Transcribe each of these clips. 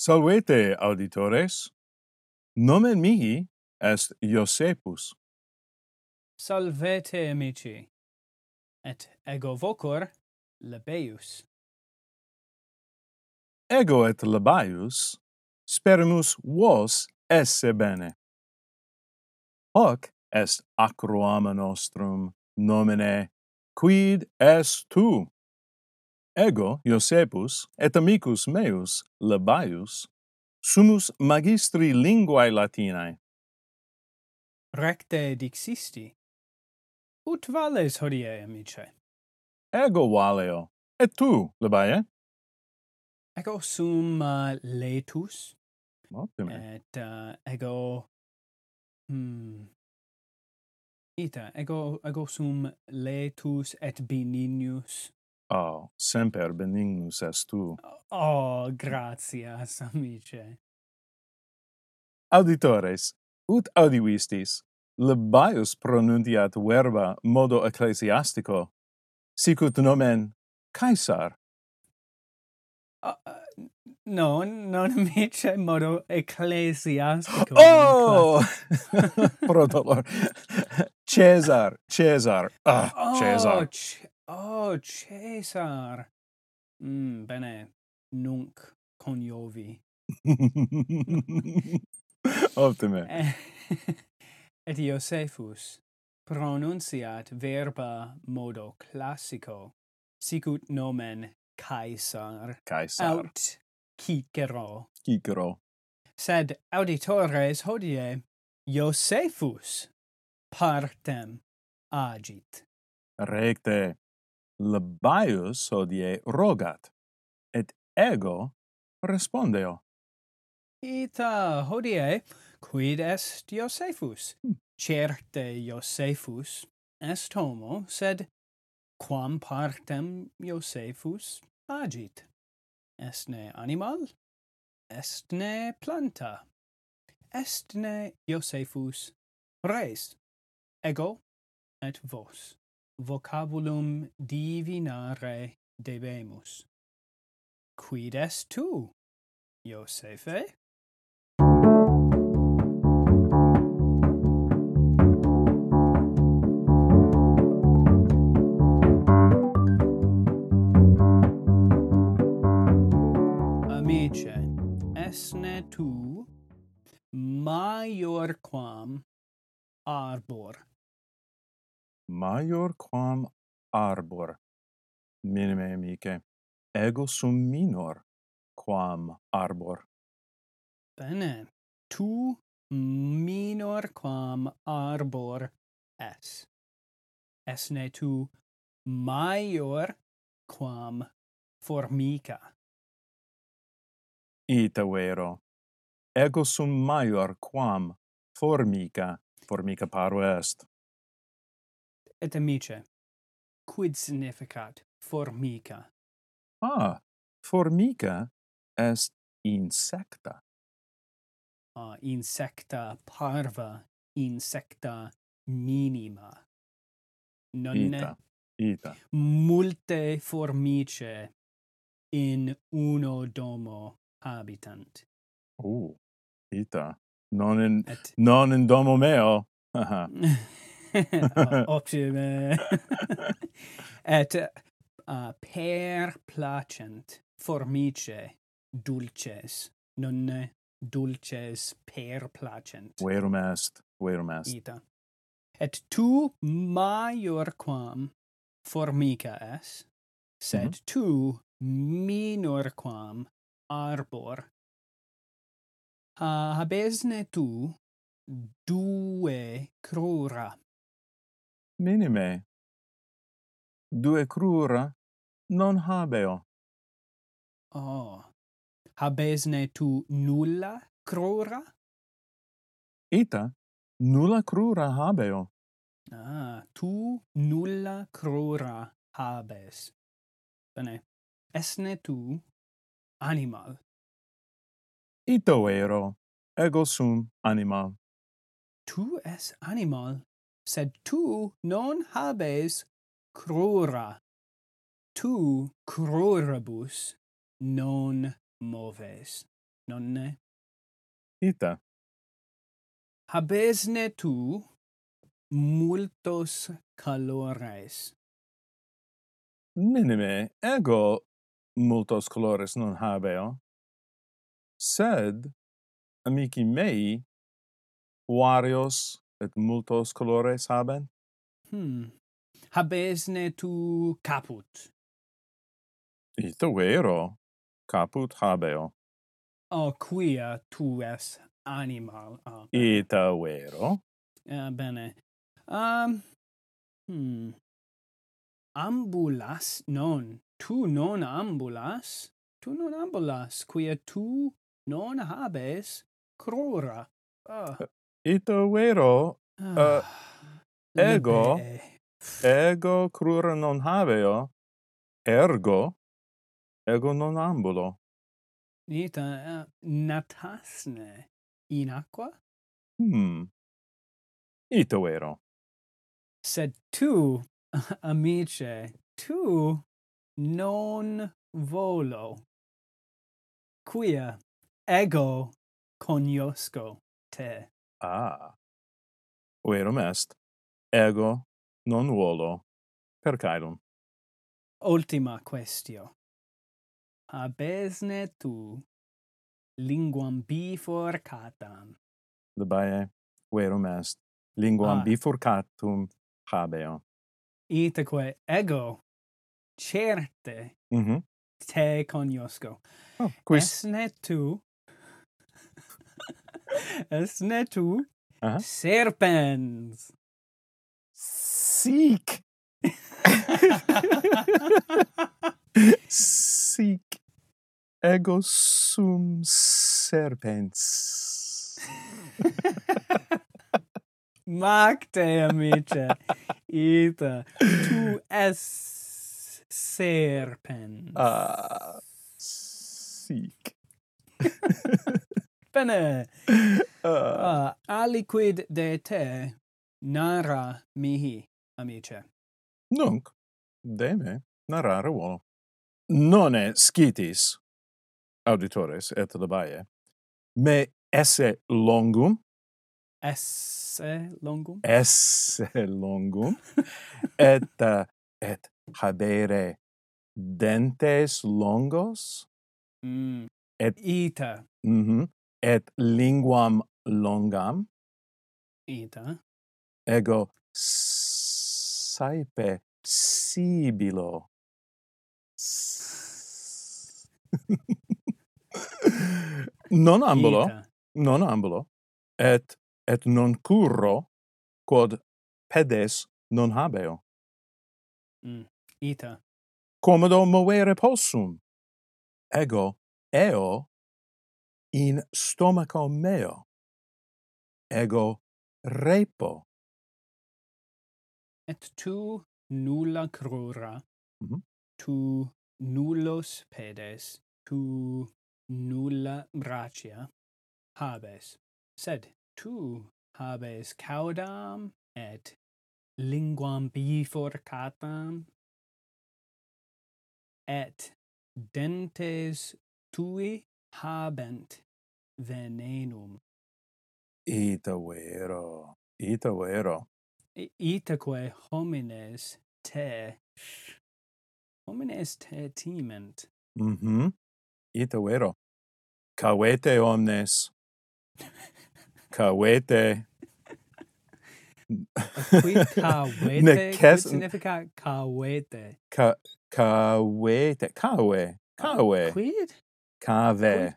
Salvete, auditores. Nomen mihi est Iosepus. Salvete, amici. Et ego vocor Lebeius. Ego et Lebeius sperimus vos esse bene. Hoc est acroama nostrum nomine quid est tu? ego Iosepus et amicus meus Labaius sumus magistri linguae Latinae. Recte dixisti. Ut vales hodie, amice? Ego valeo. Et tu, Labae? Ego sum uh, letus. Optime. Et uh, ego... Hmm, ita, ego, ego sum letus et benignus Oh, semper benignus est tu. Oh, gratias, amice. Auditores, ut audivistis, Lebaius pronuntiat verba modo ecclesiastico, sicut nomen Caesar. Uh, no, non amice modo ecclesiastico. Oh! Pro dolor. Cesar, Cesar. Ah, oh, Cesar. Oh, Cesar! Mm, bene, nunc coniovi. Optime. Et Iosephus pronunciat verba modo classico, sicut nomen Caesar, Caesar. aut Cicero. Cicero. Sed auditores hodie Iosephus partem agit. Recte. Labaius hodie rogat, et ego respondeo. Ita hodie quid est Iosefus? Hmm. Certe Iosefus est homo, sed quam partem Iosefus agit? Estne animal? Estne planta? Estne Iosefus res? Ego et vos vocabulum divinare debemus. Quid est tu, Iosefe? Amice, esne tu maior quam arbor maior quam arbor. Minime amice ego sum minor quam arbor. Bene tu minor quam arbor es. Esne tu maior quam formica. Ita vero ego sum maior quam formica formica paro est et amice. Quid significat formica? Ah, formica est insecta. Ah, insecta parva, insecta minima. Nonne ita, ita. Multe formice in uno domo habitant. Uh, ita. Non in, Et... non in domo meo. optime. Et uh, per placent formice dulces, non dulces per placent. Verum est, verum est. Ita. Et tu maior quam formica es, sed mm -hmm. tu minor quam arbor. Uh, habesne tu due crura minime. Due crura non habeo. Oh. Habesne tu nulla crura? Ita nulla crura habeo. Ah, tu nulla crura habes. Bene. Esne tu animal. Ito ero, ego sum animal. Tu es animal? sed tu non habes crura. Tu crurabus non moves, nonne? Ita. Habesne tu multos calores. Minime ego multos colores non habeo, sed, amici mei, varios et multos colores habent? Hmm. Habesne tu caput. Ita vero. Caput habeo. O quia tu es animal. Oh, Ita vero. Uh, bene. Um, hmm. Ambulas non. Tu non ambulas. Tu non ambulas, quia tu non habes crura. Uh. Ah. Eh, ito vero uh, ego ego crura non habeo ergo ego non ambulo. Ita uh, natasne in aqua? Hmm. Ito vero. Sed tu amice tu non volo. Quia ego cognosco te? A. Verum est, ego non volo per caelum. Ultima questio. Habesne tu linguam bifurcatam. Debae, verum est, linguam ah. bifurcatum habeo. Itaque ego certe mm -hmm. te coniosco. Oh, quis... Esne tu ne tu. Aha. Serpens. Seek. Seek. Ego sum serpens. Macte, amice. Ita. Tu es serpens. Ah. Uh, seek. Bene. Uh. Uh, aliquid de te nara mihi, amice. Nunc, de me narare volo. Nonne scitis, auditores et labae, me esse longum, esse longum esse longum et uh, et habere dentes longos mm. et ita mhm mm et linguam longam? Ita. Ego saepe sibilo. Non ambulo ita. non ambulo et et non curro quod pedes non habeo. Mm, ita. Commodo movere possum ego eo in stomaco meo. Ego repo. Et tu nulla crura mm -hmm. tu nullos pedes tu nulla gratia habes. Sed tu habes caudam et linguam bifurcatam et dentes tui habent venenum. Ita vero, ita vero. I itaque homines te homines te timent. Mhm. Mm ita vero. Cavete omnes. cavete. Qui cavete? Neces... Quid significa cavete? Ca cavete. Cave. Cave. Quid? Cave.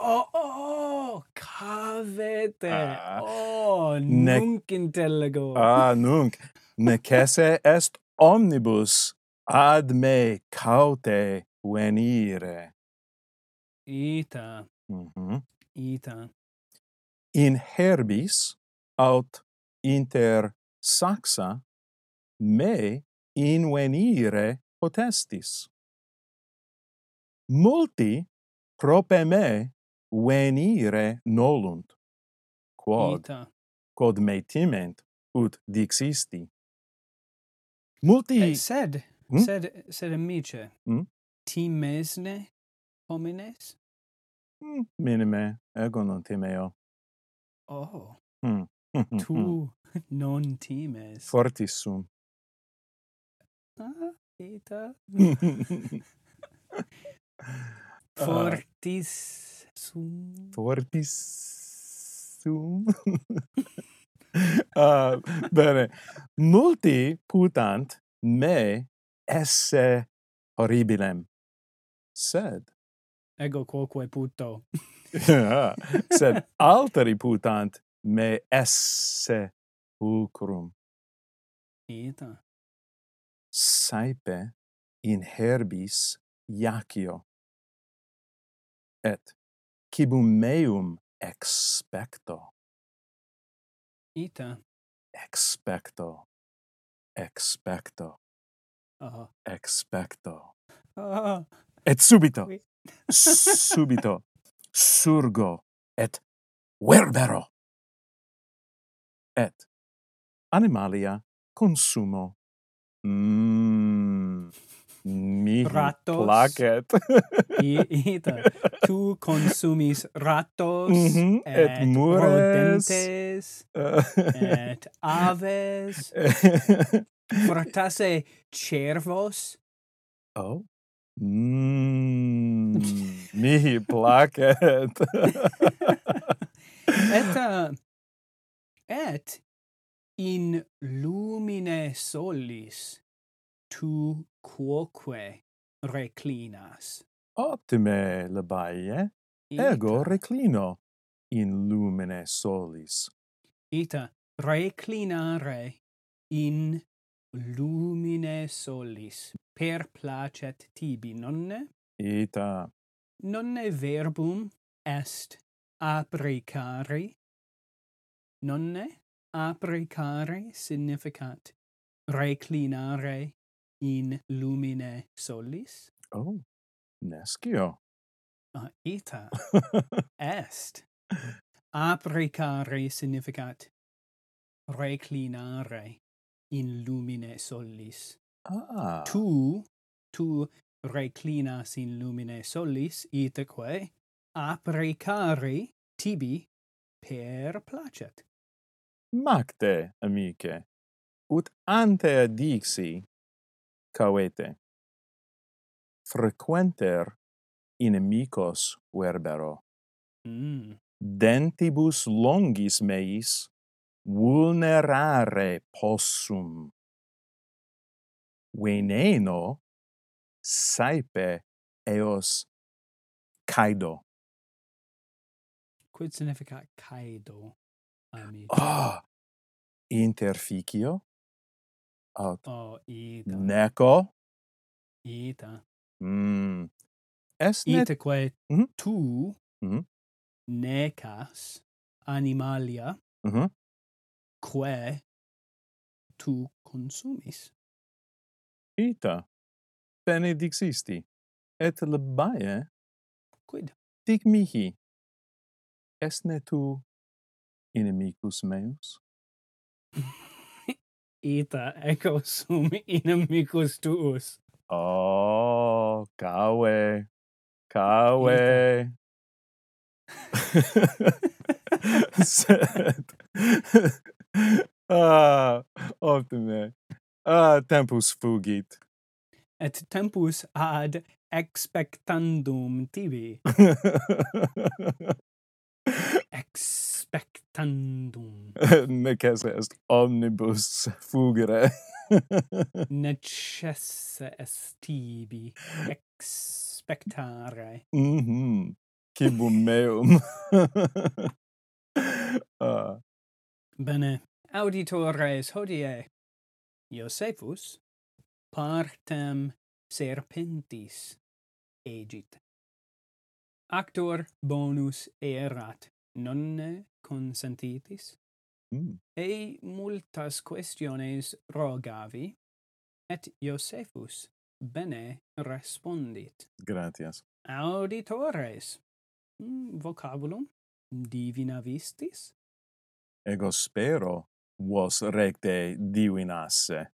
Oh, oh, oh, cavete. Ah. Oh, ne... nunc intellego. Ah, nunc. Necesse est omnibus ad me caute venire. Ita. Mm -hmm. Ita. In herbis aut inter saxa me invenire potestis multi prope me venire nolunt quod Ita. quod me timent ut dixisti multi eh, sed hmm? sed sed amice hmm? timesne homines hmm, minime ego non timeo oh hmm. tu hm. non times fortis sum ah ita Ah. Fortis sum. Fortis sum. uh, bene. Multi putant me esse horribilem. Sed. Ego quoque puto. yeah. Sed alteri putant me esse pulcrum. Ita. Saepe in herbis iacio et cibum meum expecto. Ita. Expecto. Expecto. Ah. Expecto. Ah. Et subito. Oui. subito. Surgo et verbero. Et animalia consumo. Mm mi ratos placet. I, ita. Tu consumis ratos mm -hmm. et, et mures. rodentes et aves. Fratasse cervos. Oh. Mm, mihi placet. et uh, et in lumine solis tu quoque reclinas. Optime, Labaie. Ego reclino in lumine solis. Ita reclinare in lumine solis per placet tibi, nonne? Ita. Nonne verbum est apricare, nonne apricare significat reclinare in lumine solis? Oh, nescio. Uh, ah, ita est. Apricare significat reclinare in lumine solis. Ah. Tu, tu reclinas in lumine solis, itaque apricare tibi per placet. Macte, amice, ut ante dixi cavete. Frequenter inimicos verbero. Mm. Dentibus longis meis vulnerare possum. Veneno saepe eos caido. Quid significat caido? Ah, oh, interficio Aut. O, ita. Neco. Ita. Mm. Est ne... Itaque mm -hmm. tu mm -hmm. necas animalia mm -hmm. quae tu consumis. Ita. Benedixisti. Et labae. Quid? Dic mihi. Est ne tu inimicus meus? ita eco sum inimicus tuus. Oh, cave. Cave. Sed. ah, optime. Ah, tempus fugit. Et tempus ad expectandum tibi. Expect tandum. Necesse est omnibus fugere. Necesse est tibi expectare. Mhm. Mm Cibum meum. ah. Bene. Auditores hodie Josephus partem serpentis egit. Actor bonus erat nonne consentitis, mm. ei multas questiones rogavi, et Iosephus bene respondit. Gratias. Auditores, mm, vocabulum divina vistis? Ego spero vos recte divinasse.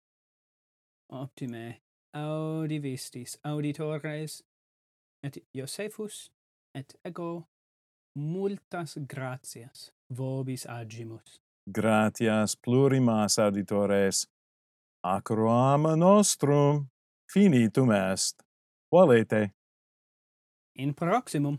Optime, audivistis auditores, et Iosephus, et ego multas gratias vobis agimus. Gratias plurimas auditores. Acroam nostrum finitum est. Valete. In proximum.